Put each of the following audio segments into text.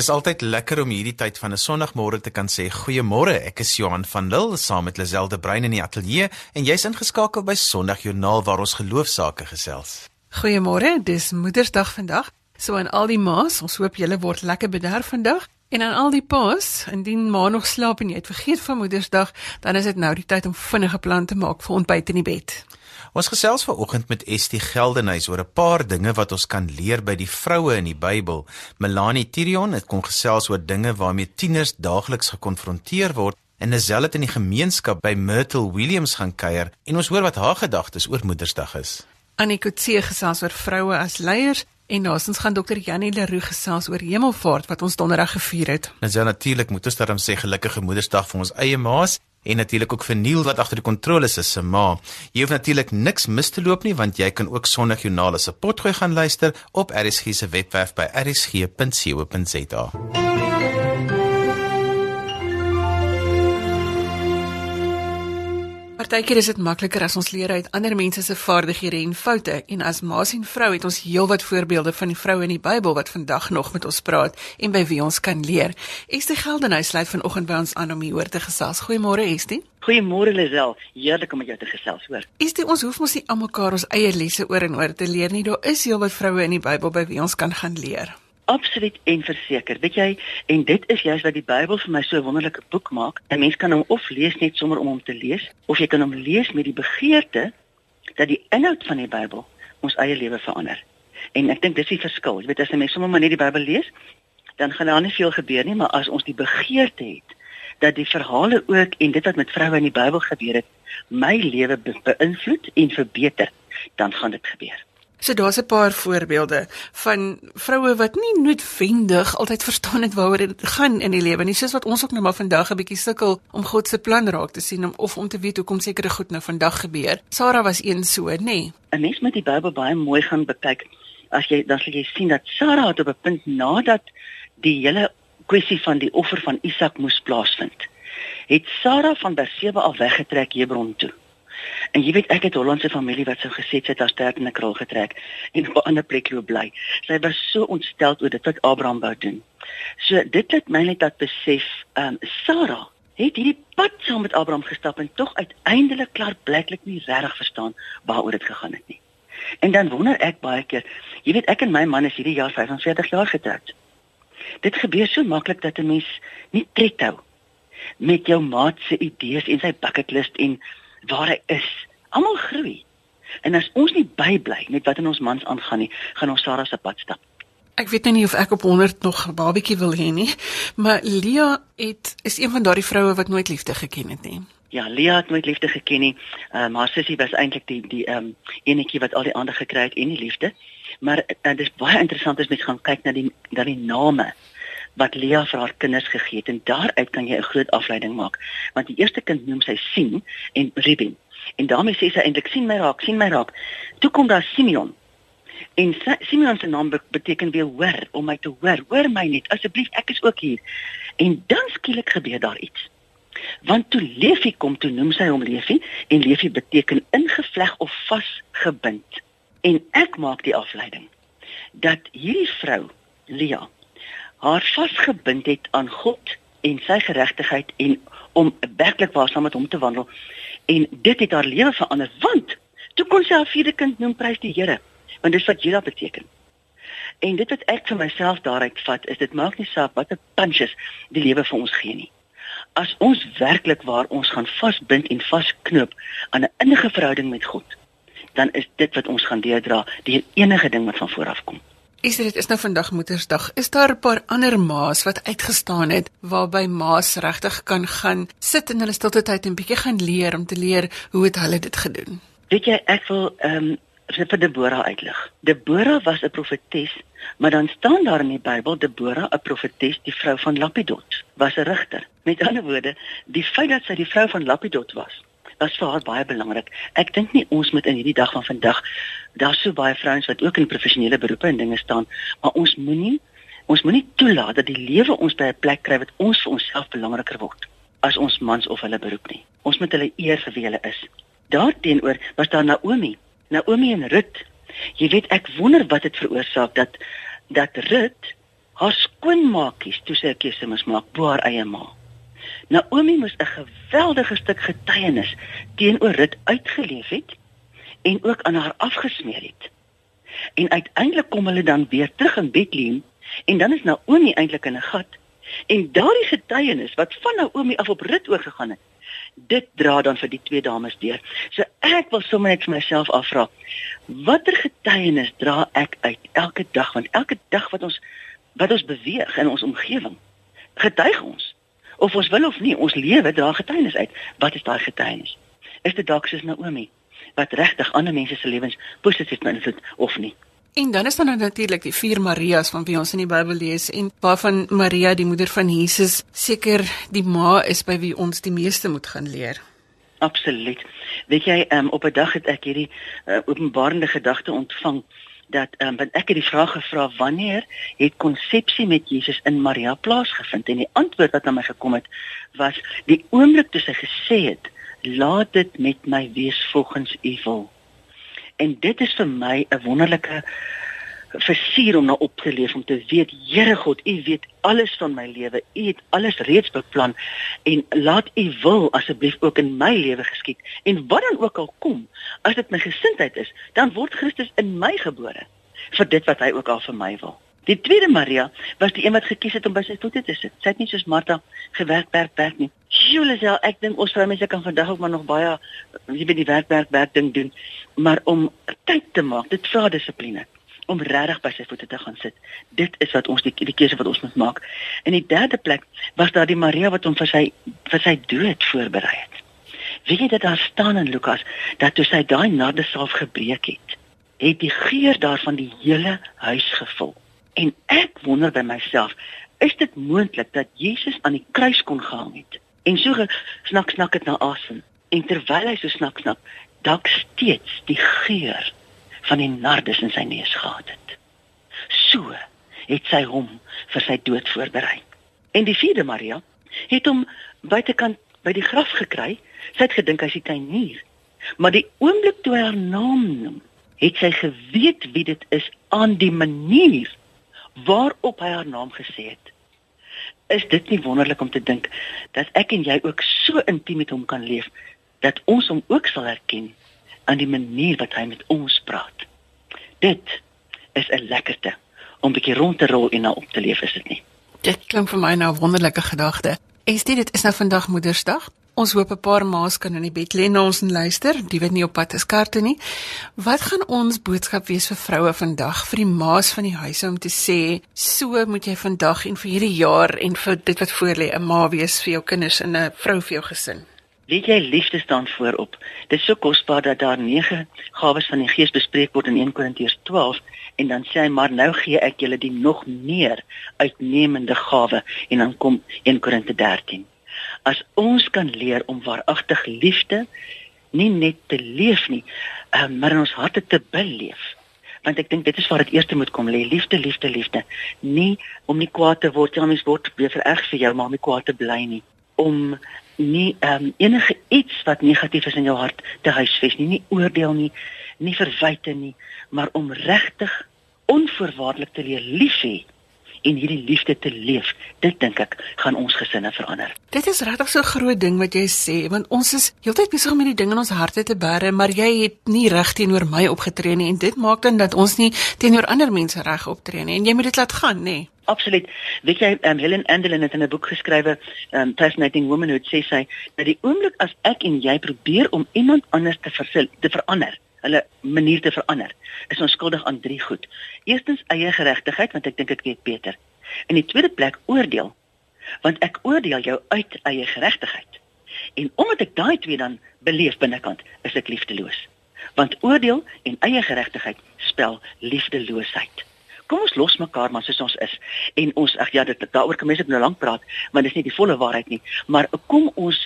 Dis altyd lekker om hierdie tyd van 'n Sondagmôre te kan sê goeiemôre. Ek is Johan van Lille saam met Lazelle de Bruin in die ateljee en jy's ingeskakel by Sondagjoernaal waar ons geloofsaake gesels. Goeiemôre, dis Moedersdag vandag. So aan al die ma's, ons hoop julle word lekker bederf vandag. En aan al die pa's, indien ma nog slaap en jy het vergeet van Moedersdag, dan is dit nou die tyd om vinnige planne te maak vir ontbyt in die bed. Ons gesels vanoggend met Estie Geldenhuys oor 'n paar dinge wat ons kan leer by die vroue in die Bybel. Melanie Tirion het kom gesels oor dinge waarmee tieners daagliks gekonfronteer word en Nazelle het in die gemeenskap by Myrtle Williams gaan kuier en ons hoor wat haar gedagtes oor Moedersdag is. Annie Kutse gesels oor vroue as leiers en nasens gaan dokter Janie Leroux gesels oor Hemelvaart wat ons donderdag gevier het. Nazelle natuurlik moet ons daarom sê gelukkige Moedersdag vir ons eie ma's en natuurlik ook verniel wat agter die kontroles is se ma. Jy hoef natuurlik niks mis te loop nie want jy kan ook Sondag Joernale se potgooi gaan luister op RSG se webwerf by rsg.co.za. Partykeer is dit makliker as ons leer uit ander mense se vaardighede en foute en as maas en vrou het ons heelwat voorbeelde van die vroue in die Bybel wat vandag nog met ons praat en by wie ons kan leer. Estie Geldenhuys sluit vanoggend by ons aan om hieroor te gesels. Goeiemôre Estie. Goeiemôre Lisel. Heerlik om met jou te gesels, hoor. Estie, ons hoef mos nie almekaar ons eie lesse oor en oor te leer nie. Daar is heelwat vroue in die Bybel by wie ons kan gaan leer absoluut en verseker. Weet jy, en dit is juist wat die Bybel vir my so 'n wonderlike boek maak. 'n Mens kan hom of lees net sommer om hom te lees, of jy kan hom lees met die begeerte dat die inhoud van die Bybel ons eie lewe verander. En ek dink dis die verskil. Jy weet as 'n mens sommer maar net die Bybel lees, dan gaan daar nie veel gebeur nie, maar as ons die begeerte het dat die verhale ook en dit wat met vroue in die Bybel gebeur het, my lewe be beïnvloed en verbeter, dan gaan dit gebeur. So daar's 'n paar voorbeelde van vroue wat nie noodwendig altyd verstaan het waaroor dit gaan in die lewe nie, soos wat ons ook nou maar vandag 'n bietjie sukkel om God se plan raak te sien om of om te weet hoekom sekere goed nou vandag gebeur. Sarah was een so, nê. Nee. 'n Mens moet die Bybel baie mooi gaan bekyk. As jy dan sal jy sien dat Sarah het op 'n punt nadat die hele kwessie van die offer van Isak moes plaasvind, het Sarah van Berseba af weggetrek Hebron toe. En jy weet ek het Hollandse familie wat sou gesê het as sterk in 'n kraal getrek en op 'n ander plek loop bly. Sy was so ontstel oor dit wat Abraham wou doen. So dit het my net dat besef, ehm um, Sarah het hierdie pad saam met Abraham gestap en tog uiteindelik klaar bliklik nie regtig verstaan waaroor dit gegaan het nie. En dan wonder ek baie keer, jy weet ek en my man is hierdie jaar 45 jaar getroud. Dit gebeur so maklik dat 'n mens nie tred hou met jou maat se idees en sy bucket list en waar hy is. Almal groei. En as ons nie bybly met wat in ons mans aangaan nie, gaan ons Sarah se pad stap. Ek weet nou nie of ek op 100 nog 'n babatjie wil hê nie, maar Lia het is een van daardie vroue wat nooit liefde geken het nie. Ja, Lia het nooit liefde geken nie. Uh, maar sussie was eintlik die die ehm um, enetjie wat al die aandag gekry het en die liefde. Maar uh, dit is baie interessant as mens gaan kyk na die na die name wat Lia vir haar kinders gegee het. En daaruit kan jy 'n groot afleiding maak. Want die eerste kind noem sy sien en Ruben. En daarmee sê sy eintlik sien my raak sien my raak. Toe kom daar Simeon. En Simeon se naam beteken weer hoor om my te hoor. Hoor my net asseblief ek is ook hier. En dan skielik gebeur daar iets. Want toe Levi kom toe noem sy hom Levi en Levi beteken ingevleg of vasgebind. En ek maak die afleiding dat hierdie vrou Lia haar vasgebind het aan God en sy geregtigheid en om werklik waar saam met hom te wandel. En dit het haar lewe verander want toe kon sy haar vierde kind noem prys die Here want dis wat Juda beteken. En dit wat ek vir myself daaruit vat is dit maak nie saak watter punches die lewe vir ons gee nie. As ons werklik waar ons gaan vasbind en vasknoop aan 'n innige verhouding met God dan is dit wat ons gaan deurdra deur enige ding wat van vooraf kom Is dit is nou vandag Moedersdag. Is daar 'n paar ander ma's wat uitgestaan het waarby ma's regtig kan gaan sit in hulle stilte tyd en bietjie gaan leer om te leer hoe het hulle dit gedoen? Weet jy, ek wil ehm um, vir Debora uitlig. Debora was 'n profetes, maar dan staan daar in die Bybel Debora 'n profetes, die vrou van Lapidot, was 'n rigter. Met ander woorde, die feit dat sy die vrou van Lapidot was, was vir haar baie belangrik. Ek dink nie ons moet in hierdie dag van vandag daar's so baie vrouens wat ook in professionele beroepe en dinge staan, maar ons moenie ons moenie toelaat dat die lewe ons by 'n plek kry wat ons vir onsself belangriker word as ons mans of hulle beroep nie. Ons moet hulle eer vir wie hulle is. Daarteenoor was daar Naomi, Naomi en Rut. Jy weet ek wonder wat dit veroorsaak dat dat Rut haar skoonmaakies toe sy 'n keuse moes maak bo haar eie ma. Naomi moes 'n geweldige stuk getuienis teenoor Rut uitgeleef het en ook aan haar afgesmeer het. En uiteindelik kom hulle dan weer terug in Bethlehem en dan is Naomi eintlik in 'n gat. En daardie getuienis wat van Naomi af op Rut oorgegaan het, dit dra dan vir die twee dames deur. So ek wil sommer net vir myself afvra, watter getuienis dra ek uit elke dag want elke dag wat ons wat ons beweeg in ons omgewing, getuig ons of ons wil of nie, ons lewe dra getuienis uit. Wat is daai getuienis? Is dit dalk soos Naomi wat regtig ander mense se lewens positief beïnvloed of nie? En dan is daar nou natuurlik die vier Marias van wie ons in die Bybel lees en waarvan Maria die moeder van Jesus seker die ma is by wie ons die meeste moet gaan leer. Absoluut. Weet jy, um, op 'n dag het ek hierdie uh, openbarende gedagte ontvang dat um, want ek het die vraag gevra wanneer het konsepsie met Jesus in Maria plaasgevind en die antwoord wat aan my gekom het was die oomblik toe sy gesê het laat dit met my wees volgens u wil en dit is vir my 'n wonderlike versier om na op te leef om te weet Here God, U weet alles van my lewe. U het alles reeds beplan en laat U wil asseblief ook in my lewe geskied. En wat dan ook al kom, as dit my gesindheid is, dan word Christus in my gebore vir dit wat hy ook al vir my wil. Die tweede Maria was die een wat gekies het om by sy voete te sit. Sy het nie soos Martha gewerk, werk, werk nie. Julisel, ek dink ons vroumense kan vandag ook maar nog baie jy weet die werk, werk, werk ding doen, maar om tyd te maak, dit vra dissipline om regtig by sy voete te gaan sit. Dit is wat ons die, die keuse wat ons moet maak. In die derde plek was daar die Maria wat hom vir sy vir sy dood voorberei het. Weet jy dat daar staan in Lukas dat toe sy daai narde self gebreek het, het die geur daarvan die hele huis gevul. En ek wonder by myself, is dit moontlik dat Jesus aan die kruis kon gehang het en so snak snak dit na asem en terwyl hy so snak snak, dalk steeds die geur van die nardus in sy neus gehad het. So het sy hom vir sy dood voorberei. En die vierde Maria het hom buitekant by die graf gekry. Sy het gedink hy's die tuinier. Maar die oomblik toe hy haar naam noem, het sy geweet wie dit is aan die manier waarop hy haar naam gesê het. Is dit nie wonderlik om te dink dat ek en jy ook so intiem met hom kan leef dat ons hom ook sal herken aan die manier wat hy met ons praat. Dit is 'n lekkerte om 'n bietjie rond te rol en na op te leef is dit nie. Dit klink vir my nou 'n wonderlike gedagte. En dit is nou vandag Moedersdag. Ons hoop 'n paar ma's kan in die bed lê na ons en luister, die wat nie op pad is kar toe nie. Wat gaan ons boodskap wees vir vroue vandag vir die ma's van die huis om te sê, so moet jy vandag en vir hierdie jaar en vir dit wat voor lê, 'n ma wees vir jou kinders en 'n vrou vir jou gesin. Weet jy liefde staan voorop. Dit is so kosbaar dat daar 9 gawes van die Gees bespreek word in 1 Korintiërs 12 en dan sê hy maar nou gee ek julle die nog meer uitnemende gawe en dan kom 1 Korintiërs 13 as ons kan leer om waaragtig liefde nie net te leef nie, um, maar in ons harte te beleef. Want ek dink dit is waar dit eers moet kom lê, liefde, liefde, liefde. Nie om nie kwaad te word, ja, mens word weer vererg vir jou, maar om nie kwaad te bly nie. Om nie um, enige iets wat negatief is in jou hart te huisves nie, nie oordeel nie, nie verwyte nie, maar om regtig onvoorwaardelik te leer lief hê en hierdie liefde te leef. Dit dink ek gaan ons gesinne verander. Dit is regtig so 'n groot ding wat jy sê, want ons is heeltyd besig om hierdie ding in ons harte te bære, maar jy het nie reg teenoor my opgetree nie en dit maak dan dat ons nie teenoor ander mense reg optree nie en jy moet dit laat gaan, nê? Absoluut. Weet jy, um, Helen Andelin het in 'n boek geskrywe, um, Fascinating Womanhood, sê sy dat die oomblik as ek en jy probeer om iemand anders te versil, te verander, hulle manier te verander. Is ons skuldig aan drie goed. Eerstens eie geregtigheid want ek dink ek weet beter. In die tweede plek oordeel want ek oordeel jou uit eie geregtigheid. En omdat ek daai twee dan beleef binnekant, is ek liefdeloos. Want oordeel en eie geregtigheid spel liefdeloosheid. Kom ons los mekaar maar soos ons is en ons ag ja dit daaroor kan mense nou lank praat, maar dis nie die volle waarheid nie, maar kom ons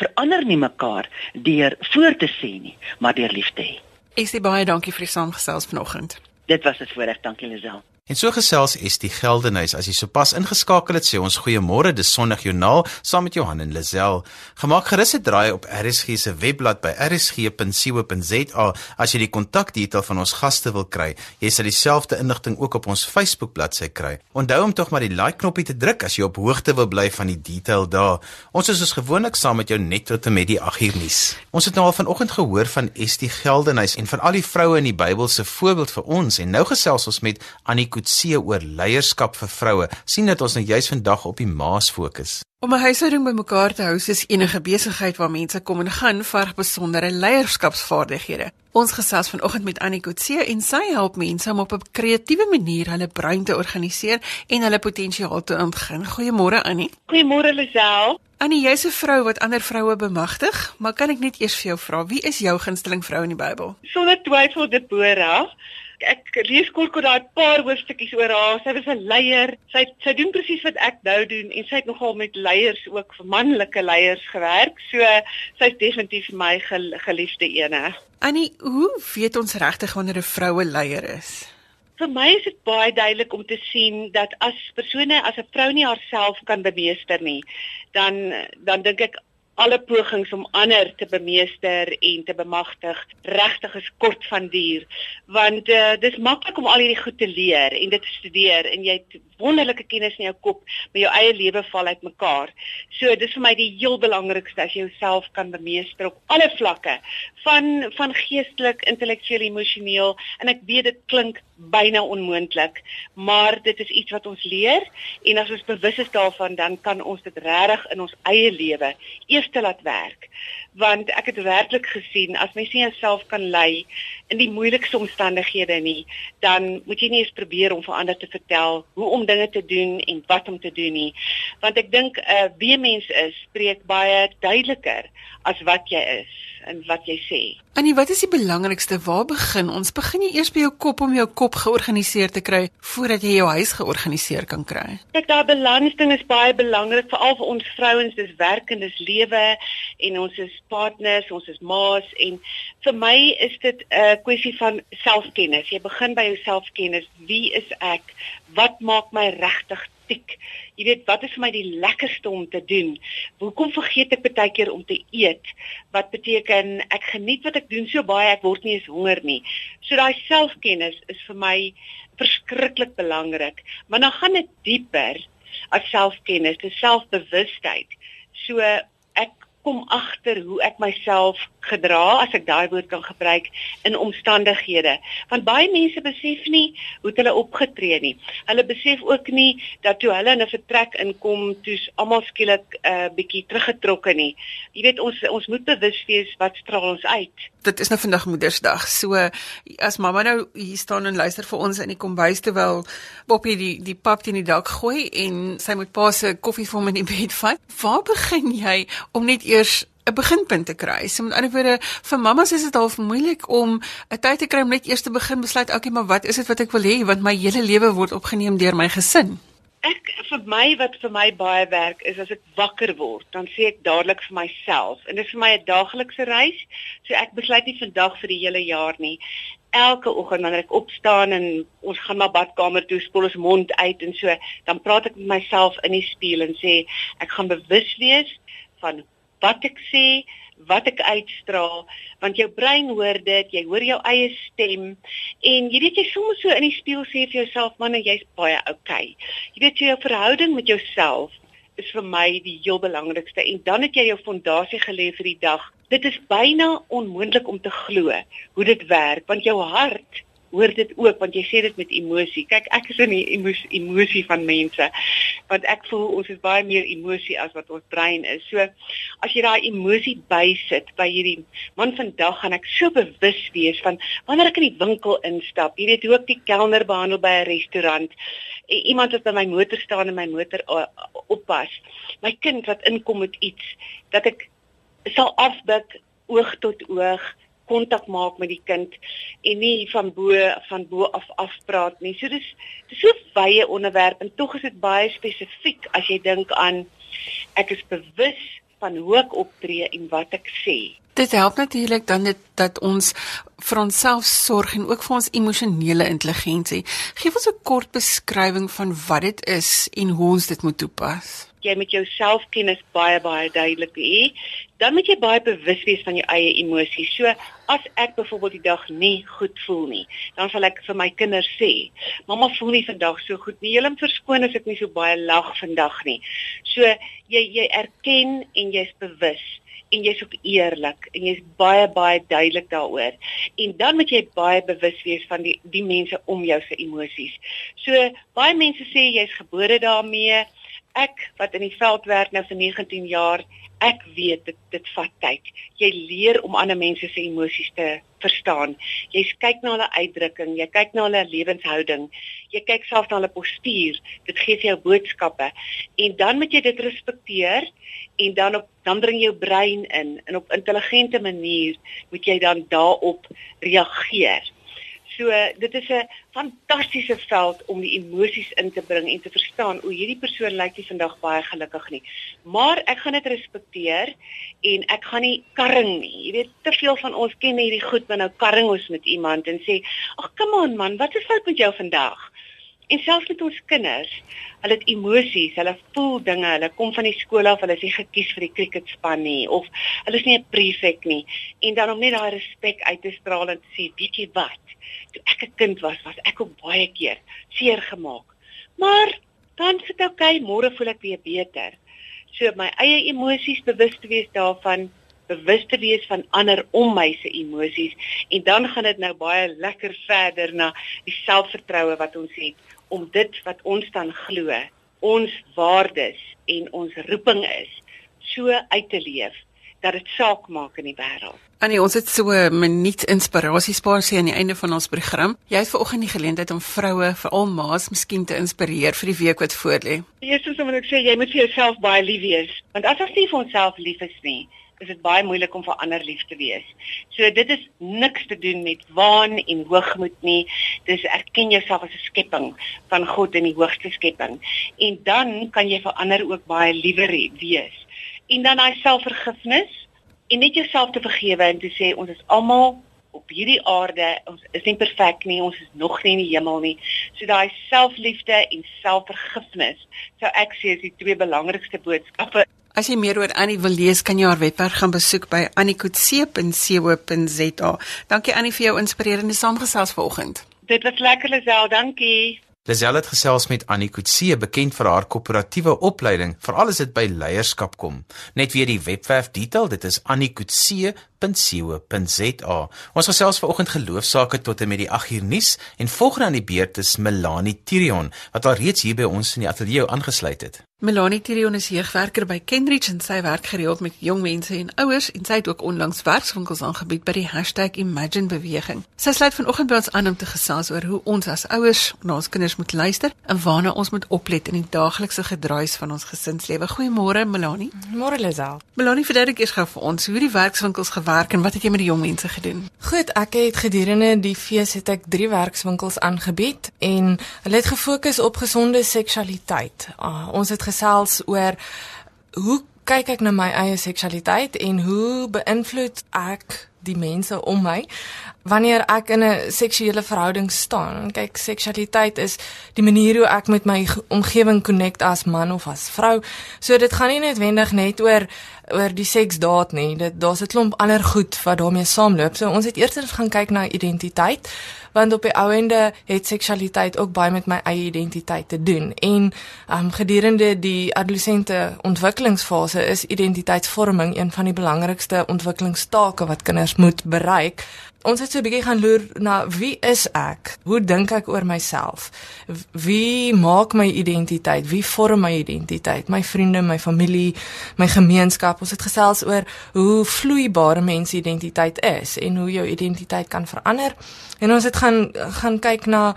verander nie mekaar deur voor te sê nie, maar deur lief te hê. Ek sê baie dankie vir die saamgesels vanoggend. Dit was 'n voorreg, dankie Lisel. En so gesels Estie Geldenhuys as jy sopas ingeskakel het, sê ons goeiemôre, dis Sondag Joernaal saam met Johan en Lazel. Gemaak gerus 'n draai op RSG se webblad by rsg.co.za as jy die kontakdetail van ons gaste wil kry. Jy sal dieselfde inligting ook op ons Facebook bladsy kry. Onthou om tog maar die like knoppie te druk as jy op hoogte wil bly van die detail daar. Ons is soos gewoonlik saam met jou net tot en met die 8 uur nuus. Ons het nou al vanoggend gehoor van Estie Geldenhuys en van al die vroue in die Bybel se voorbeeld vir ons en nou gesels ons met Annie Kutse oor leierskap vir vroue. sien dat ons nou juis vandag op die maas fokus. Om 'n huishouding bymekaar te hou is enige besigheid waar mense kom en gaan verg besondere leierskapsvaardighede. Ons gesels vanoggend met Annie Kutse en sy help mense om op 'n kreatiewe manier hulle brein te organiseer en hulle potensiaal te ontgin. Goeiemôre Annie. Goeiemôre Lisel. Annie, jy's 'n vrou wat ander vroue bemagtig, maar kan ek net eers vir jou vra, wie is jou gunsteling vrou in die Bybel? Sonder twyfel Deborah ek lees kort kort daai paar hoofstukkies oor haar. Sy was 'n leier. Sy sy doen presies wat ek nou doen en sy het nogal met leiers ook vir manlike leiers gewerk. So sy's definitief my gel geliefde ene. Annie, hoe weet ons regtig wanneer 'n vroue leier is? Vir my is dit baie duidelik om te sien dat as persone as 'n vrou nie haarself kan bemeester nie, dan dan dink ek alle pogings om ander te bemeester en te bemagtig regtig is kort van duur want uh, dis maklik om al hierdie goed te leer en dit te studeer en jy het wonderlike kennis in jou kop maar jou eie lewe val uitmekaar. So dis vir my die heel belangrikste as jy jouself kan bemeester op alle vlakke van van geestelik, intellektueel, emosioneel en ek weet dit klink byna onmoontlik, maar dit is iets wat ons leer en as ons bewus is daarvan dan kan ons dit regtig in ons eie lewe eers te laat werk want ek het werklik gesien as mens nie jouself kan lei in die moeilikste omstandighede nie, dan moet jy nie eens probeer om vir ander te vertel hoe om dinge te doen en wat om te doen nie. Want ek dink 'n uh, wie mens is, spreek baie duideliker as wat jy is en wat jy sê. Annie, wat is die belangrikste? Waar begin ons? Begin jy eers by jou kop om jou kop georganiseer te kry voordat jy jou huis georganiseer kan kry? Kyk, daai balansding is baie belangrik veral vir ons vrouens, dis werk en dis lewe en ons is partners, ons is ma's en vir my is dit 'n kwessie van selfkennis. Jy begin by jouselfkennis. Wie is ek? Wat maak my regtig tik. Jy weet, wat is vir my die lekkerste om te doen? Hoekom vergeet ek baie keer om te eet? Wat beteken ek geniet wat ek doen so baie ek word nie eens honger nie. So daai selfkennis is vir my verskriklik belangrik. Maar dan gaan dit dieper as selfkennis, dis selfbewustheid. So ek kom agter hoe ek myself gedra as ek daai woord kan gebruik in omstandighede. Want baie mense besef nie hoe hulle opgetree nie. Hulle besef ook nie dat toe hulle in 'n vertrek inkom toe's almal skielik 'n uh, bietjie teruggetrokke nie. Jy weet ons ons moet bewus wees wat straal ons uit. Dit is nou vandag moedersdag. So as mamma nou hier staan en luister vir ons in die kombuis terwyl Poppy die die pap teen die dak gooi en sy moet pa se koffie vir hom in die bed vat waar begin jy om net eers 'n beginpunt te kry. So met ander woorde, vir mammas is dit half moeilik om 'n tyd te kry om net eers te begin besluit, okay, maar wat is dit wat ek wil hê want my hele lewe word opgeneem deur my gesin. Ek vir my wat vir my baie werk is as ek wakker word, dan sê ek dadelik vir myself en dit is vir my 'n daaglikse reis. So ek besluit nie vandag vir die hele jaar nie. Elke oggend wanneer ek opstaan en ons gaan na badkamer toe, spoel ons mond uit en so, dan praat ek met myself in die spieël en sê ek gaan bewus wees van wat ek sê, wat ek uitstraal, want jou brein hoor dit, jy hoor jou eie stem en jy weet jy soms so in die spieël sê vir jouself man, jy's baie okay. Jy weet jou verhouding met jouself is vir my die heel belangrikste en dan het jy jou fondasie gelê vir die dag. Dit is byna onmoontlik om te glo hoe dit werk want jou hart hoor dit ook want jy sê dit met emosie. Kyk, ek is in die emosie, emosie van mense. Want ek voel ons is baie meer emosie as wat ons brein is. So as jy daai emosie bysit by hierdie man vandag gaan ek so bewus wees van wanneer ek in die winkel instap. Jy weet hoe ek die kelner behandel by 'n restaurant. Iemand wat by my motor staan en my motor oppas. My kind wat inkom met iets dat ek sal afbid oog tot oog kontak maak met die kind en nie van bo van bo af afpraat nie. So dis dis so wye onderwerp en tog is dit baie spesifiek as jy dink aan ek is bewus van hoe ek optree en wat ek sê. Dit help natuurlik dan dit dat ons vir onsself sorg en ook vir ons emosionele intelligensie. Geef ons 'n kort beskrywing van wat dit is en hoe ons dit moet toepas. Jy moet jou selfkennis baie baie duidelik hê. Dan moet jy baie bewus wees van jou eie emosies. So as ek byvoorbeeld die dag nie goed voel nie, dan sal ek vir my kinders sê, "Mamma voel nie vandag so goed nie. Julle moet verskoon as ek nie so baie lag vandag nie." So jy jy erken en jy's bewus en jy's ook eerlik en jy's baie baie duidelik daaroor. En dan moet jy baie bewus wees van die die mense om jou se emosies. So baie mense sê jy's gebore daarmee. Ek wat in die veld werk nou vir 19 jaar, ek weet dit dit vat tyd. Jy leer om ander mense se emosies te verstaan. Jy kyk na hulle uitdrukking, jy kyk na hulle lewenshouding, jy kyk self na hulle postuur. Dit gee jou boodskappe en dan moet jy dit respekteer en dan op dan bring jou brein in en op intelligente manier moet jy dan daarop reageer. So dit is 'n fantastiese veld om die emosies in te bring en te verstaan hoe hierdie persoon lyk nie vandag baie gelukkig nie. Maar ek gaan dit respekteer en ek gaan nie karring nie. Jy weet te veel van ons ken hierdie goed wanneer nou karring ons met iemand en sê, "Ag, come on man, wat is fout met jou vandag?" En selfs met ons kinders, hulle het emosies, hulle voel dinge, hulle kom van die skool af, hulle is nie gekies vir die cricketspan nie of hulle is nie 'n prefek nie. En dan om net daai respek uit te straal en te sê, weet jy wat? Toe ek 'n kind was, was ek ook baie keer seer gemaak. Maar dan sê ek, okay, môre voel ek weer beter. So my eie emosies bewus te wees daarvan bewus te wees van ander om my se emosies en dan gaan dit nou baie lekker verder na die selfvertroue wat ons het om dit wat ons dan glo, ons waardes en ons roeping is, so uit te leef dat dit saak maak in die wêreld. Annie, ons het so 'n minuut inspirasiespaarsie aan die einde van ons program. Jy het vanoggend die geleentheid om vroue, veral ma's, miskien te inspireer vir die week wat voorlê. Eerstens moet ek sê jy moet vir jouself baie lief wees, want as ons nie vir onsself lief is nie, is dit baie moeilik om vir ander lief te wees. So dit is niks te doen met waan en hoogmoed nie. Dis erken jouself as 'n skepping van God in die hoogste skepping. En dan kan jy vir ander ook baie liewer wees. En dan daai selfvergifnis en net jouself te vergewe en te sê ons is almal op hierdie aarde, ons is nie perfek nie, ons is nog nie in die hemel nie. So daai selfliefde en selfvergifnis sou ek sê is die twee belangrikste boodskappe As jy meer oor Annie wil lees, kan jy haar webwerf gaan besoek by anniekutse.co.za. Dankie Annie vir jou inspirerende saamgesels vanoggend. Dit was lekker, Lisel, dankie. Lisel het gesels met Annie Kutse, bekend vir haar koöperatiewe opleiding, veral as dit by leierskap kom. Net weer die webwerf detail, dit is anniekutse.co.za. Ons gesels vanoggend geloofsaake tot en met die 8uur nuus en volgende aan die beurt is Melanie Tirion wat al reeds hier by ons in die ateljee aangesluit het. Melanie Tirion is jeugwerker by Kenridge en sy werk gereeld met jong mense en ouers en sy het ook onlangs werkswinkels aangebied by die #Imagine beweging. Sy sluit vanoggend by ons aan om te gesels oor hoe ons as ouers na ons kinders moet luister en waarna ons moet oplet in die daaglikse gedraais van ons gesinslewe. Goeiemôre Melanie. Môre Lisel. Melanie, verduidelik eers gou vir ons hoe die werkswinkels gewerk en wat het jy met die jong mense gedoen? Goed, ek het gedurende die fees het ek 3 werkswinkels aangebied en hulle het gefokus op gesonde seksualiteit. Uh, ons het gesels oor hoe kyk ek na my eie seksualiteit en hoe beïnvloed ek die mense om my wanneer ek in 'n seksuele verhouding staan. Kyk, seksualiteit is die manier hoe ek met my omgewing connect as man of as vrou. So dit gaan nie noodwendig net oor oor die seksdaad nie. Dit daar's 'n klomp ander goed wat daarmee saamloop. So ons het eers gaan kyk na identiteit want op die ou ende het seksualiteit ook baie met my eie identiteit te doen. En um gedurende die adolessente ontwikkelingsfase is identiteitsvorming een van die belangrikste ontwikkelingstake wat kinders moet bereik. Ons het so 'n bietjie gaan loer na wie is ek? Hoe dink ek oor myself? Wie maak my identiteit? Wie vorm my identiteit? My vriende, my familie, my gemeenskap. Ons het gesels oor hoe vloeibare mens identiteit is en hoe jou identiteit kan verander. En ons het gaan gaan kyk na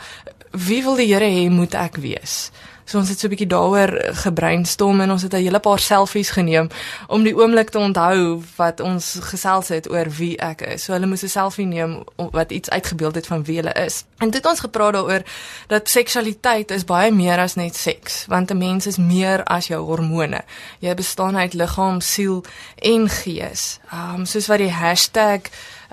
wie wil die Here hê moet ek wees? So ons het so 'n bietjie daaroor gebrainstorm en ons het 'n hele paar selfies geneem om die oomblik te onthou wat ons gesels het oor wie ek is. So hulle moes 'n selfie neem wat iets uitgebeeld het van wie hulle is. En dit ons gepraat daaroor dat seksualiteit is baie meer as net seks, want 'n mens is meer as jou hormone. Jy bestaan uit liggaam, siel en gees. Um soos wat die hashtag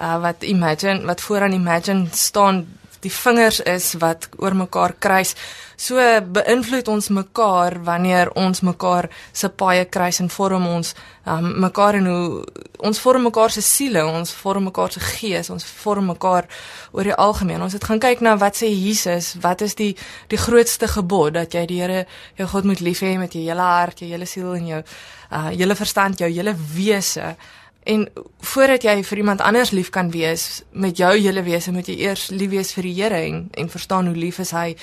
uh, wat imagine wat vooraan imagine staan die vingers is wat oor mekaar kruis. So beïnvloed ons mekaar wanneer ons mekaar se paaie kruis en vorm ons um, mekaar en hoe ons vorm mekaar se siele, ons vorm mekaar se gees, ons vorm mekaar oor die algemeen. Ons het gaan kyk na wat sê Jesus, wat is die die grootste gebod dat jy die Here jou God moet lief hê met jou hele hart, jou hele siel en jou uh hele verstand, jou hele wese. En voordat jy vir iemand anders lief kan wees met jou hele wese, moet jy eers lief wees vir die Here en en verstaan hoe lief is hy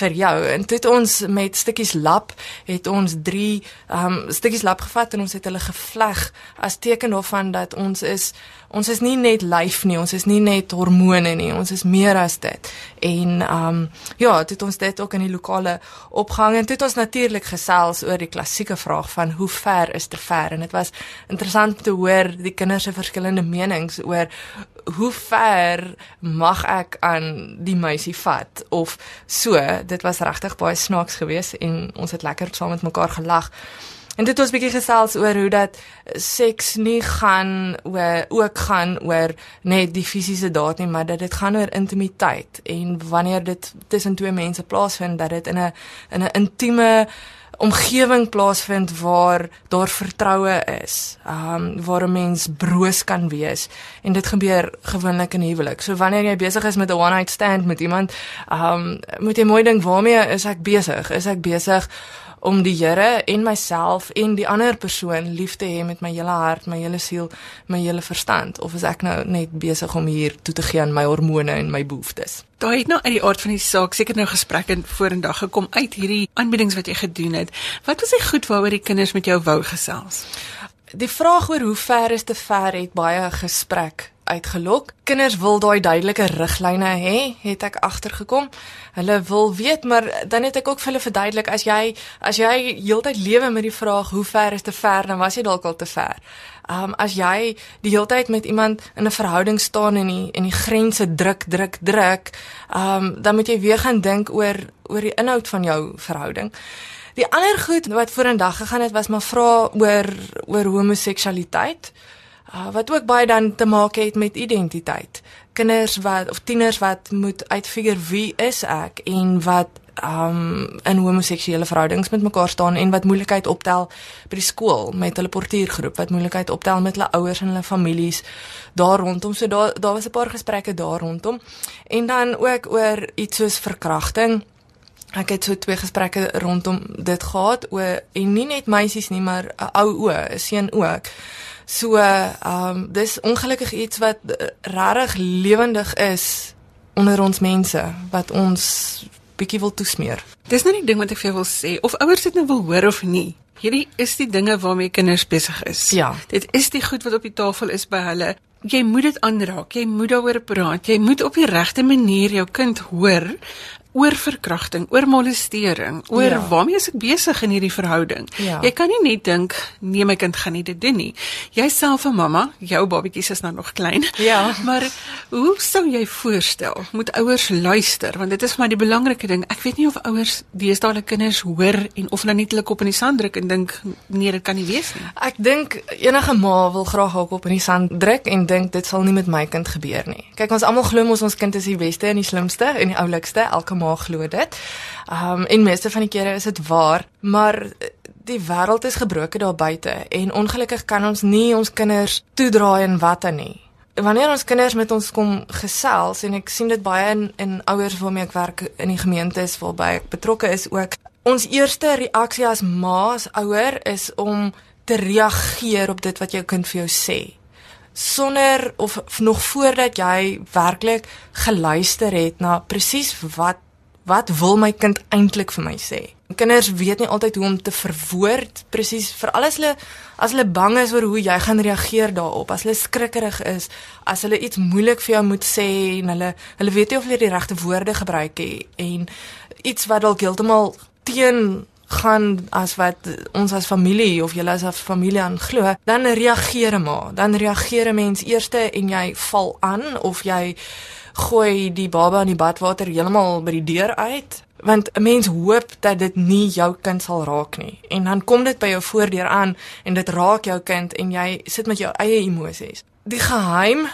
vir jou. En dit ons met stukkies lap het ons 3 um stukkies lap gevat en ons het hulle gevleg as teken daarvan dat ons is ons is nie net lyf nie, ons is nie net hormone nie, ons is meer as dit. En um ja, dit ons dit ook in die lokale opgang en dit ons natuurlik gesels oor die klassieke vraag van hoe ver is te ver en dit was interessant te hoor die kinders se verskillende menings oor hoe ver mag ek aan die meisie vat of so. Dit was regtig baie snaaks geweest en ons het lekker saam met mekaar gelag. En dit was 'n bietjie gesels oor hoe dat seks nie gaan oor ook gaan oor net die fisiese daad nie, maar dat dit gaan oor intimiteit en wanneer dit tussen twee mense plaasvind dat dit in 'n in 'n intieme omgewing plaasvind waar daar vertroue is, ehm um, waar 'n mens broos kan wees en dit gebeur gewoonlik in huwelik. So wanneer jy besig is met 'n one night stand met iemand, ehm um, moet jy mooi dink waarmee is ek besig? Is ek besig om die Here en myself en die ander persoon lief te hê met my hele hart, my hele siel, my hele verstand of is ek nou net besig om hier toe te gee aan my hormone en my behoeftes? Daai het nou uit die aard van die saak seker nou gesprekke vorendag gekom uit hierdie aanbiedings wat jy gedoen het. Wat was die goed waaroor die kinders met jou wou gesels? Die vraag oor hoe ver is te ver het baie gesprek uitgelok. Kinders wil daai duidelike riglyne hê, het ek agtergekom. Hulle wil weet, maar dan het ek ook vir hulle verduidelik as jy as jy heeltyd lewe met die vraag hoe ver is te ver, dan was jy dalk al te ver. Um as jy die hele tyd met iemand in 'n verhouding staan en die en die grense druk, druk, druk, um dan moet jy weer gaan dink oor oor die inhoud van jou verhouding. Die ander goed wat vorendag gegaan het was maar vra oor oor homoseksualiteit. Uh, wat ook baie dan te maak het met identiteit. Kinders wat of tieners wat moet uitfigure wie is ek en wat um in homoseksuele verhoudings met mekaar staan en wat moeilikheid optel by die skool met hulle portuïergroep, wat moeilikheid optel met hulle ouers en hulle families daar rondom. So daar daar was 'n paar gesprekke daar rondom. En dan ook oor iets soos verkrachting. Ek het so twee gesprekke rondom dit gehad oor en nie net meisies nie, maar 'n ou o, 'n seun ook. So, ehm um, dis ongelukkig iets wat uh, regtig lewendig is onder ons mense wat ons bietjie wil toesmeer. Dis nou die ding wat ek vir jou wil sê of ouers dit nou wil hoor of nie. Hierdie is die dinge waarmee kinders besig is. Ja. Dit is die goed wat op die tafel is by hulle. Jy moet dit aanraak. Jy moet daaroor praat. Jy moet op die regte manier jou kind hoor oor verkrachting, oor molestering, oor ja. waarmee is ek besig in hierdie verhouding. Ja. Jy kan nie net dink nee my kind gaan nie dit doen nie. Jouself 'n mamma, jou babatjies is nou nog klein. Ja. Maar hoe sou jy voorstel moet ouers luister want dit is vir my die belangrike ding. Ek weet nie of ouers deesdae hulle kinders hoor en of hulle net hulle kop in die sand druk en dink nee dit kan nie wees nie. Ek dink enige ma wil graag haar kop in die sand druk en dink dit sal nie met my kind gebeur nie. Kyk ons almal glo ons ons kind is die beste en die slimste en die oulikste. Elke ma glo dit. Um en meeste van die kere is dit waar, maar die wêreld is gebroke daar buite en ongelukkig kan ons nie ons kinders toedraai in watte nie. Wanneer ons kinders met ons kom gesels en ek sien dit baie in in ouers waarmee ek werk in die gemeentes waarby ek betrokke is ook ons eerste reaksie as ma as ouer is om te reageer op dit wat jou kind vir jou sê sonder of nog voordat jy werklik geluister het na presies wat wat wil my kind eintlik vir my sê? Kinders weet nie altyd hoe om te verwoord presies vir alles hulle as hulle bang is oor hoe jy gaan reageer daarop, as hulle skrikkerig is, as hulle iets moeilik vir jou moet sê en hulle hulle weet nie of hulle die regte woorde gebruik nie en iets wat dalk heeltemal teen gaan as wat ons as familie of julle as 'n familie aan glo, dan reageer maar. Dan reageer 'n mens eerste en jy val aan of jy gooi die baba in die badwater heeltemal by die deur uit want 'n mens hoop dat dit nie jou kind sal raak nie. En dan kom dit by jou voordeur aan en dit raak jou kind en jy sit met jou eie emosies. Die geheim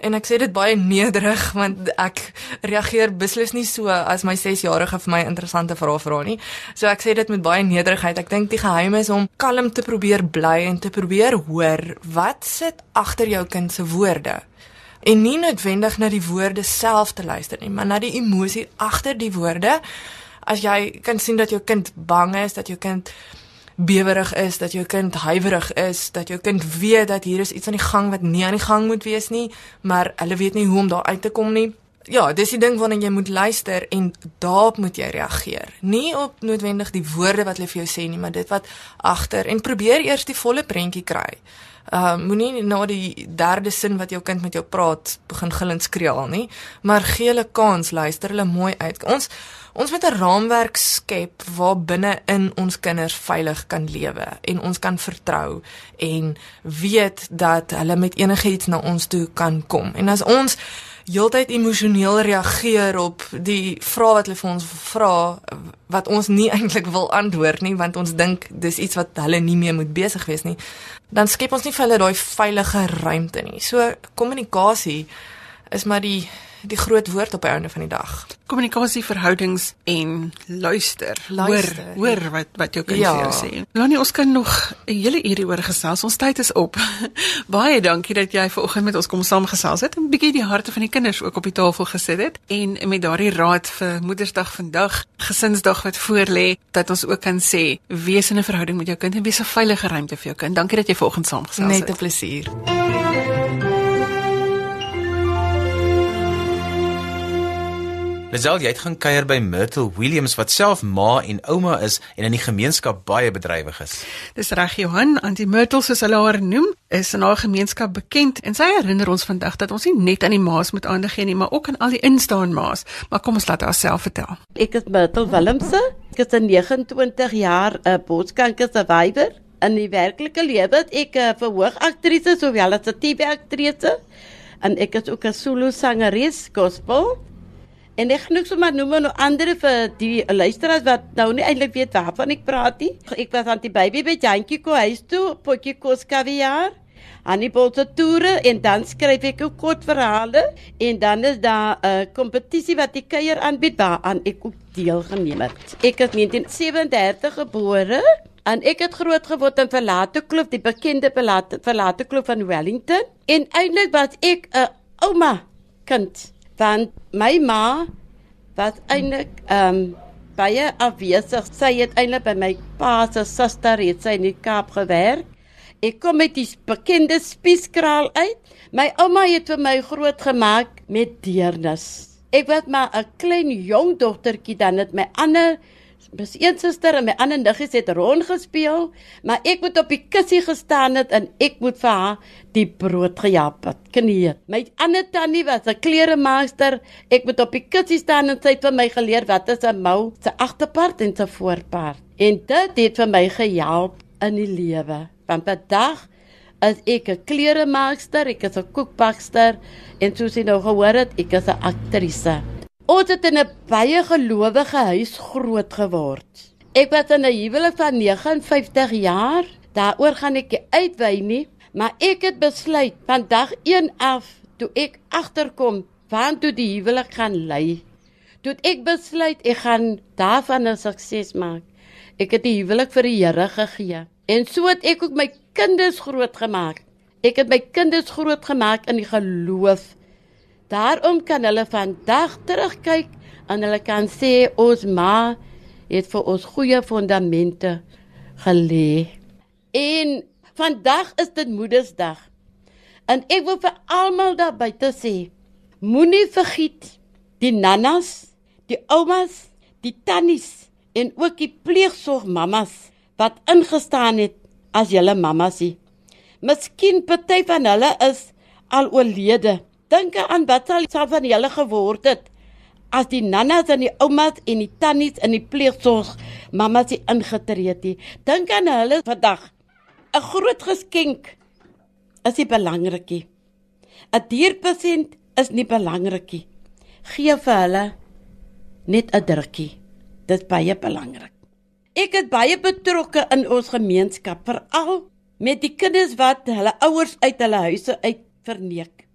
en ek sê dit baie nederig want ek reageer beslis nie so as my 6-jarige vir my interessante vrae vra nie. So ek sê dit met baie nederigheid. Ek dink die geheim is om kalm te probeer bly en te probeer hoor wat sit agter jou kind se woorde en nie noodwendig na die woorde self te luister nie, maar na die emosie agter die woorde. As jy kan sien dat jou kind bang is, dat jou kind bewerig is, dat jou kind huiwerig is, dat jou kind weet dat hier is iets aan die gang wat nie aan die gang moet wees nie, maar hulle weet nie hoe om daar uit te kom nie. Ja, dis die ding waarna jy moet luister en daarop moet jy reageer. Nie op noodwendig die woorde wat hulle vir jou sê nie, maar dit wat agter en probeer eers die volle prentjie kry. Uh moenie na die derde sin wat jou kind met jou praat begin gillend skreeu nie, maar gee hulle kans, luister hulle mooi uit. Ons ons moet 'n raamwerk skep waar binne in ons kinders veilig kan lewe en ons kan vertrou en weet dat hulle met enigiets na ons toe kan kom. En as ons heeltyd emosioneel reageer op die vrae wat hulle vir ons vra wat ons nie eintlik wil antwoord nie want ons dink dis iets wat hulle nie meer moet besig wees nie dan skep ons nie vir hulle daai veilige ruimte nie. So kommunikasie is maar die die groot woord op die einde van die dag. Kommunikasie, verhoudings en luister. luister hoor, hoor wat wat jou kind ja. vir jou sê. Lani, ons kan nog 'n hele uur hieroor gesels. Ons tyd is op. Baie dankie dat jy vanoggend met ons kom saamgesels het en 'n bietjie die harte van die kinders ook op die tafel gesit het en met daardie raad vir Moedersdag vandag, Gesinsdag wat voorlê, dat ons ook kan sê wees in 'n verhouding met jou kind en wees 'n veilige ruimte vir jou kind. Dankie dat jy vanoggend saamgesels Net 'n het. plesier. Lisel, jy het gaan kuier by Myrtle Williams wat self ma en ouma is en in die gemeenskap baie bedrywig is. Dis reg Johan, Auntie Myrtle soos hulle haar noem, is in haar gemeenskap bekend en sy herinner ons vandag dat ons nie net aan die ma's moet aandag gee nie, maar ook aan al die instaan ma's. Maar kom ons laat haar self vertel. Ek is Myrtle Willemse. Ek is 'n 29 jaar 'n uh, borskanker survivor. In die werklike lewe het ek 'n uh, verhoogaktrise sowel as 'n TV-aktrise en ek is ook 'n solo sangeres gospel. En ek genoeg sommer noem nou ander vir die luisteraars wat nou nie eintlik weet waarvan ek praat nie. Ek was aan die baby by Jantjie ko huis toe, potjie kos kaviaar. Hannibal se toere en dan skryf ek ook kort verhale en dan is daar 'n uh, kompetisie wat die kuier aanbied waaraan ek ook deelgeneem het. Ek is 1937 gebore en ek het groot geword in Verlate Kloof, die bekende Verlate Verlate Kloof van Wellington en eintlik was ek 'n ouma kind want my ma was eintlik ehm um, baie afwesig. Sy het eintlik by my pa se suster het sy in die Kaap gewerk. Ek kom met die bekende spieskraal uit. My ouma het vir my groot gemaak met deernis. Ek was maar 'n klein jong dogtertjie dan het my ander Bes een suster en my ander niggies het rond gespeel, maar ek moet op die kussie gestaan het en ek moet vir haar die brood gejap het. Knie. My ander tannie was 'n kleremaakster. Ek moet op die kussie staan en sy het vir my geleer wat is 'n mou, se agterpart en se voorpart. En dit het vir my gehelp in die lewe. Want vandag is ek 'n kleremaakster, ek is 'n koekbakster en soos jy nou gehoor het, ek is 'n aktrise. Ons het in 'n baie gelowige huis groot geword. Ek was in 'n huwelik van 59 jaar. Daaroor gaan ek uitwy nie, maar ek het besluit van dag 1 af toe ek agterkom waantoe die huwelik gaan lei. Toe ek besluit ek gaan daarvan 'n sukses maak. Ek het die huwelik vir die Here gegee. En so het ek ook my kinders grootgemaak. Ek het my kinders grootgemaak in die geloof. Daarom kan hulle vandag terugkyk en hulle kan sê ons ma het vir ons goeie fondamente gelê. En vandag is dit Moedersdag. En ek wil vir almal daar buite sê, moenie vergiet die nannas, die oumas, die tannies en ook die pleegsorgmammas wat ingestaan het as julle mammas nie. Miskien party van hulle is al oorlede. Dink aan wat sal sal van julle geword het as die nannas en die oumas en die tannies in die pleegsorg mammas die ingetree het. Dink aan hulle vandag. 'n Groot geskenk is nie belangrikie. 'n Dierpasiënt is nie belangrikie. Gee vir hulle net 'n drukkie. Dit baie belangrik. Ek is baie betrokke in ons gemeenskap, veral met die kinders wat hulle ouers uit hulle huise uit verneek.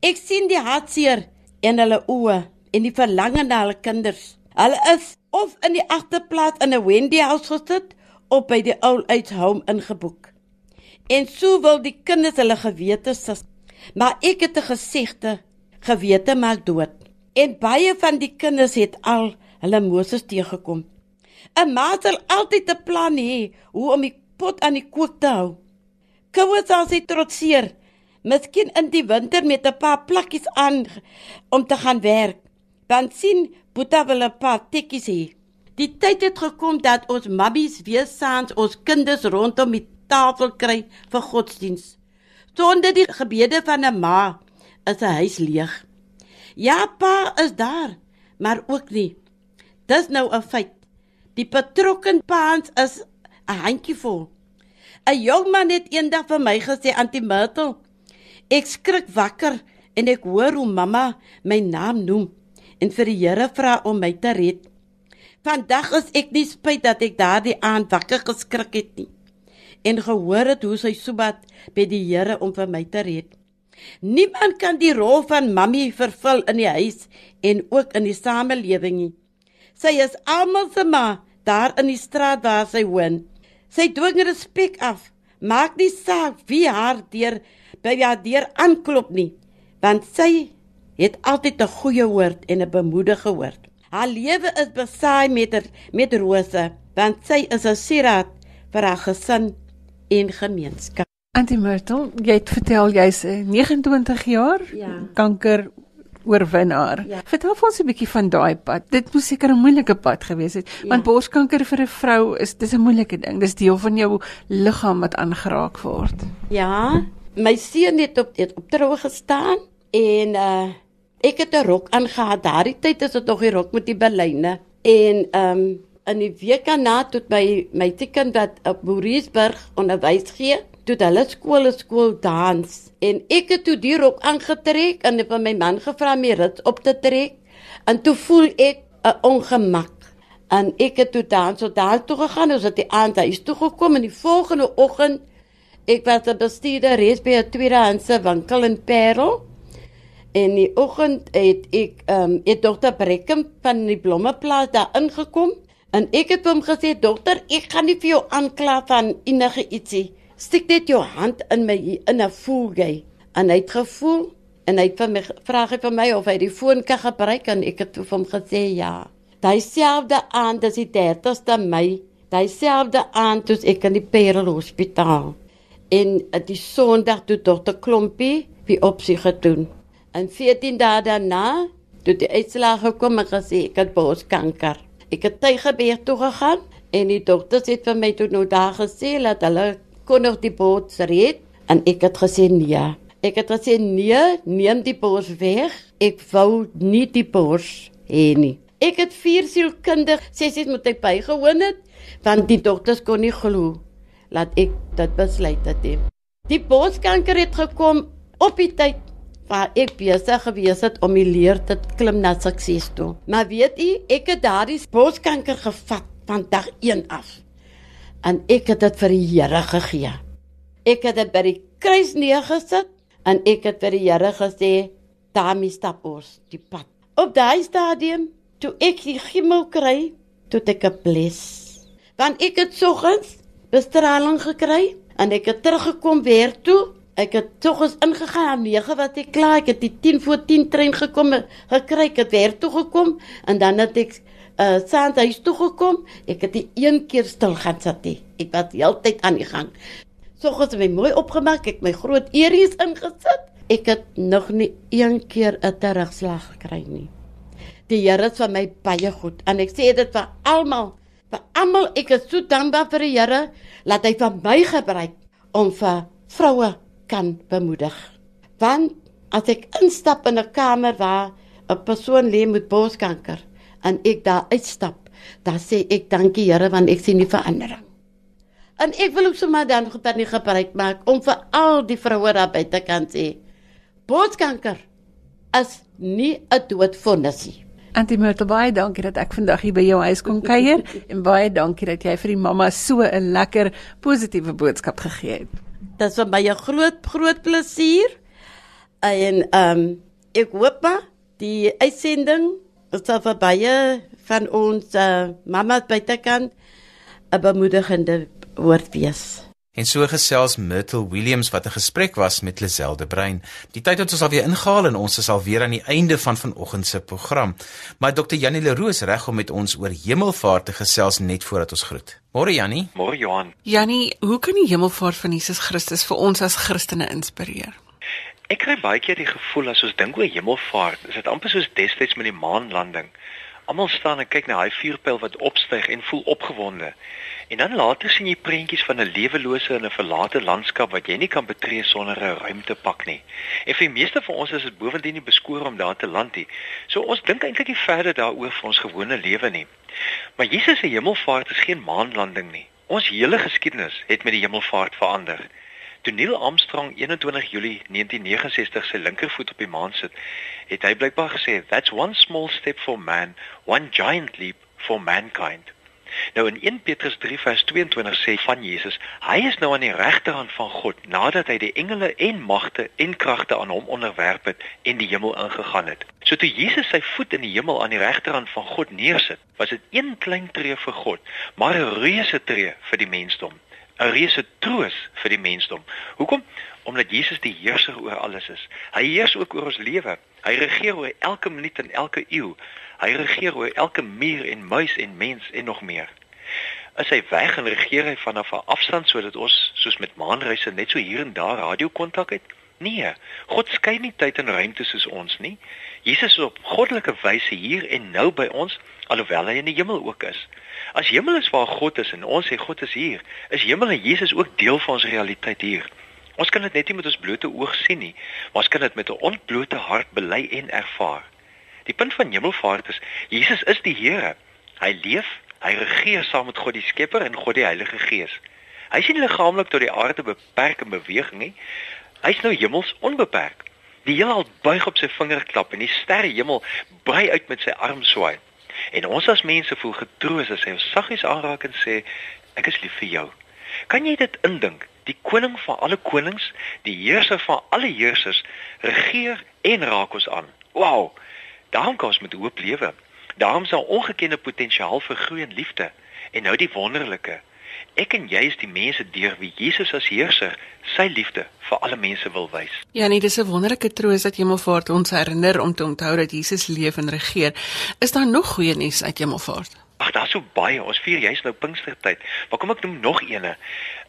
Ek sien die hartseer in hulle oë en die verlange na hulle kinders. Hulle is of in die agterplaas in 'n Wendy house gesit of by die old age home ingeboek. En so wil die kinders hulle gewete sis. Maar ek het 'n gesegde, gewete maak dood. En baie van die kinders het al hulle Moses teëgekom. 'n Ma sal altyd 'n plan hê hoe om die pot aan die kook te hou. Kouers sal sy trotseer, miskien in die winter met 'n paar plakkies aan om te gaan werk. Dan sien Boeta wil 'n paar tekkies hê. Die tyd het gekom dat ons mabbies weer saans ons kinders rondom die tafel kry vir godsdiens. Sonder die gebede van 'n ma is 'n huis leeg. Ja, pa is daar, maar ook nie. Dis nou 'n feit. Die betrokke paans is 'n handjievol. 'n Jong man het eendag vir my gesê Auntie Myrtle, ek skrik wakker en ek hoor hoe mamma my naam noem en vir die Here vra om my te red. Vandag is ek nie spyt dat ek daardie aand wakker geskrik het nie en gehoor het hoe sy sobat by die Here om vir my te red. Niemand kan die rol van mammy vervul in die huis en ook in die samelewing nie. Sy is almal se ma daar in die straat waar sy woon. Sy dwing respek af. Maak nie saak wie haar deur by haar deur aanklop nie, want sy het altyd 'n goeie woord en 'n bemoedigende woord. Haar lewe is besaai met met rose, want sy is 'n sieraad vir haar gesin en gemeenskap. Auntie Myrtle, jy het vertel jy's 29 jaar Ja. kanker oorwinnaar. Ja. Vertel vir ons 'n bietjie van daai pad. Dit moes seker 'n moeilike pad gewees het, Ja. want borskanker vir 'n vrou is dis 'n moeilike ding. Dis deel van jou liggaam wat aangeraak word. Ja, my seun het op het op troue gestaan en uh ek het 'n rok aangehad. Daardie tyd is dit nog die rok met die belyne. En um in die week daarna tot my my teken wat op Boeriesburg onderwys gee, toe hulle skool skool dans en ek het toe die rok aangetrek en het van my man gevra om my rits op te trek en toe voel ek 'n ongemak en ek het toe dan so daar toe gegaan ons het die aand huis toe gekom en die volgende oggend ek was 'n bestuurder reeds by 'n tweedehandse winkel in Parel En die oggend het ek ehm um, het dokter Brekkem van die blommeplaas daar ingekom en ek het hom gesê dokter ek gaan nie vir jou aankla van enige ietsie. Steek net jou hand in my in 'n voel jy. En hy het gevoel en hy het vir my vra hy vir my of hy die foon kan gebruik en ek het vir hom gesê ja. Daai selfde aand, dis die 30ste Mei, daai selfde aand toe ek in die Parel Hospitaal en die Sondag toe dokter Klompie die opsie gedoen. En 14 dae daarna, toe die uitslag gekom en gesê ek het borskanker. Ek het Tygerberg toe gegaan en die dokters het vir my toe nou daar gesê dat hulle kon nog die bors red en ek het gesê nee. Ek het gesê nee, neem die bors weg. Ek wou nie die bors hê nie. Ek het vier sielkundige sessies moet ek bygewoon het want die dokters kon nie glo laat ek dit besluit het. nie. Die borskanker het gekom op die tyd waar ek besig gewees het om die leer te klim na sukses toe. Maar weet u, ek het daardie borskanker gevat van dag 1 af. En ek het dit vir die Here gegee. Ek het dit by die kruis neergesit en ek het vir die Here gesê, "Daarmee stap ons die pad." Op daai stadium, toe ek die chemo kry, toe ek 'n bles. Want ek het soggens bestraling gekry en ek het teruggekom weer toe. Ek het soggens ingegaan om 9 wat ek klaar, ek het die 10 voor 10 trein gekom gekry, ek het weer toe gekom en dan het ek uh saand huis toe gekom. Ek het nie een keer stil gaan sit nie. Ek was heeltyd aan die gang. Soggens het my mooi opgemaak, ek my groot eries ingesit. Ek het nog nie een keer 'n terugslag gekry nie. Die Here is vir my baie goed en ek sê dit vir almal, vir almal ek is so dankbaar vir die Here laat hy van my gebruik om vir vroue kan bemoedig. Want as ek instap in 'n kamer waar 'n persoon lê met borskanker en ek daar uitstap, dan sê ek dankie Here want ek sien die verandering. En ek wil ook sommer dan dan nie gebruik maak om vir al die vroue daar buite kan sê borskanker is nie 'n doodvonnis nie. Antie Myrtle, baie dankie dat ek vandag hier by jou huis kon kuier en baie dankie dat jy vir die mamma so 'n lekker positiewe boodskap gegee het. Dit is vir my 'n groot groot plesier. En ehm um, ek hoop maar die uitsending sal vir baie van ons uh, mamas buitekant 'n bemoedigende woord wees. En so gesels Myrtle Williams wat 'n gesprek was met Liselde Brein. Die tyd het ons alweer ingehaal en ons is alweer aan die einde van vanoggend se program. Maar Dr. Janie Leroux reg om met ons oor hemelvaart te gesels net voordat ons groet. Môre Janie. Môre Johan. Janie, hoe kan die hemelvaart van Jesus Christus vir ons as Christene inspireer? Ek kry baie keer die gevoel as ons dink oor hemelvaart, is dit amper soos destyds met die maanlanding. Almal staan en kyk na daai vuurpyl wat opstyg en voel opgewonde. En dan later sien jy prentjies van 'n lewelose en 'n verlate landskap wat jy nie kan betree sonder 'n ruimtepak nie. En vir die meeste van ons is dit bovendien nie beskore om daar te land nie. So ons dink eintlik nie verder daaroor vir ons gewone lewe nie. Maar Jesus se hemelvaart is geen maanlanding nie. Ons hele geskiedenis het met die hemelvaart verander. Toe Neil Armstrong 21 Julie 1969 sy linkervoet op die maan sit, het hy blykbaar gesê, "That's one small step for man, one giant leap for mankind." Nou in 1 Petrus 3 vers 22 sê van Jesus, hy is nou aan die regterhand van God nadat hy die engele en magte en kragte aan hom onderwerp het en die hemel ingegaan het. So toe Jesus sy voet in die hemel aan die regterhand van God neersit, was dit een klein tree vir God, maar 'n reuse tree vir die mensdom. 'n Reuse troos vir die mensdom. Hoekom? Omdat Jesus die heerser oor alles is. Hy heers ook oor ons lewe. Hy regeer oor elke minuut en elke eeu. Hy regeer oor elke muur en muis en mens en nog meer. As hy weg en regeer hy vanaf 'n afstand sodat ons soos met maanreise net so hier en daar radiokontak het? Nee, God skei nie tyd en ruimte soos ons nie. Jesus is op goddelike wyse hier en nou by ons alhoewel hy in die hemel ook is. As hemel is waar God is en ons sê God is hier, is hemel en Jesus ook deel van ons realiteit hier. Ons kan dit net nie met ons blote oog sien nie, maar ons kan dit met 'n ontblote hart bely en ervaar. Die punt van hemelvaart is Jesus is die Here. Hy leef, hy regeer saam met God die Skepper en God die Heilige Gees. Hy sien liggaamlik tot die aarde beperk in beweging nie. Hy's nou hemels onbeperk. Die heelal buig op sy vingerklap en die sterrehemel brei uit met sy arm swaai. En ons as mense voel getroos as hy ons saggies aanraak en sê ek is lief vir jou. Kan jy dit indink? Die koning van alle konings, die heerser van alle heersers, regeer en raak ons aan. Wow! Daarom kan ons met hoop lewe. Daarom sal ongekende potensiaal vir groei en liefde. En nou die wonderlike. Ek en jy is die mense deur wie Jesus as heerser sy liefde vir alle mense wil wys. Ja, nee, dis 'n wonderlike troos dat Hemelvaart ons herinner om te onthou dat Jesus leef en regeer. Is daar nog goeie nuus uit Hemelvaart? Ag, daar's so baie. Ons vier juist nou Pinkstertyd. Maar kom ek noem nog eene.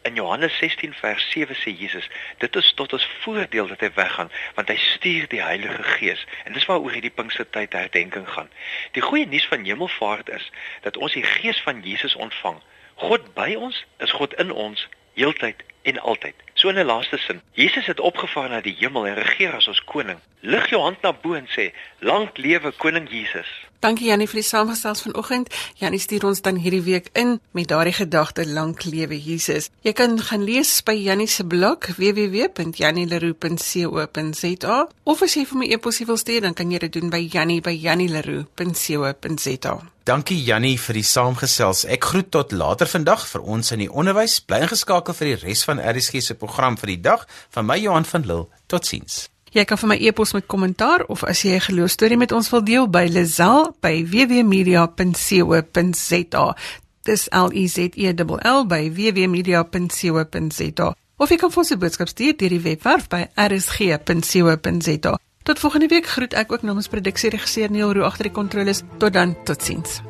In Johannes 16 vers 7 sê Jesus, dit is tot ons voordeel dat hy weggaan, want hy stuur die Heilige Gees. En dis waaroor hierdie Pinkstertyd herdenking gaan. Die goeie nuus van Hemelvaart is dat ons die Gees van Jesus ontvang. God by ons is God in ons heeltyd en altyd. So in 'n laaste sin, Jesus het opgevaar na die hemel en regeer as ons koning. Lig jou hand na bo en sê: "Lank lewe koning Jesus." Dankie Jannie vir die saamgestel vanoggend. Jannie stuur ons dan hierdie week in met daardie gedagte lank lewe Jesus. Jy kan gaan lees by Jannie se blog www.jannieleroe.co.za of as jy vir my e-pos wil stuur, dan kan jy dit doen by jannie@jannieleroe.co.za. Dankie Jannie vir die saamgesels. Ek groet tot later vandag vir ons in die onderwys. Bly ingeskakel vir die res van RSG se program vir die dag. Van my Johan van Lille. Totsiens. Jy kan vir my e-pos met kommentaar of as jy 'n geloostorie met ons wil deel by Lazel by www.media.co.za. Dis L E Z E L L by www.media.co.za. Of jy kan vir ons 'n boodskap stuur deur die webwerf by rsg.co.za. Tot volgende week groet ek ook namens produksieregisseur Neil Roo agter die kontroles. Tot dan, totsiens.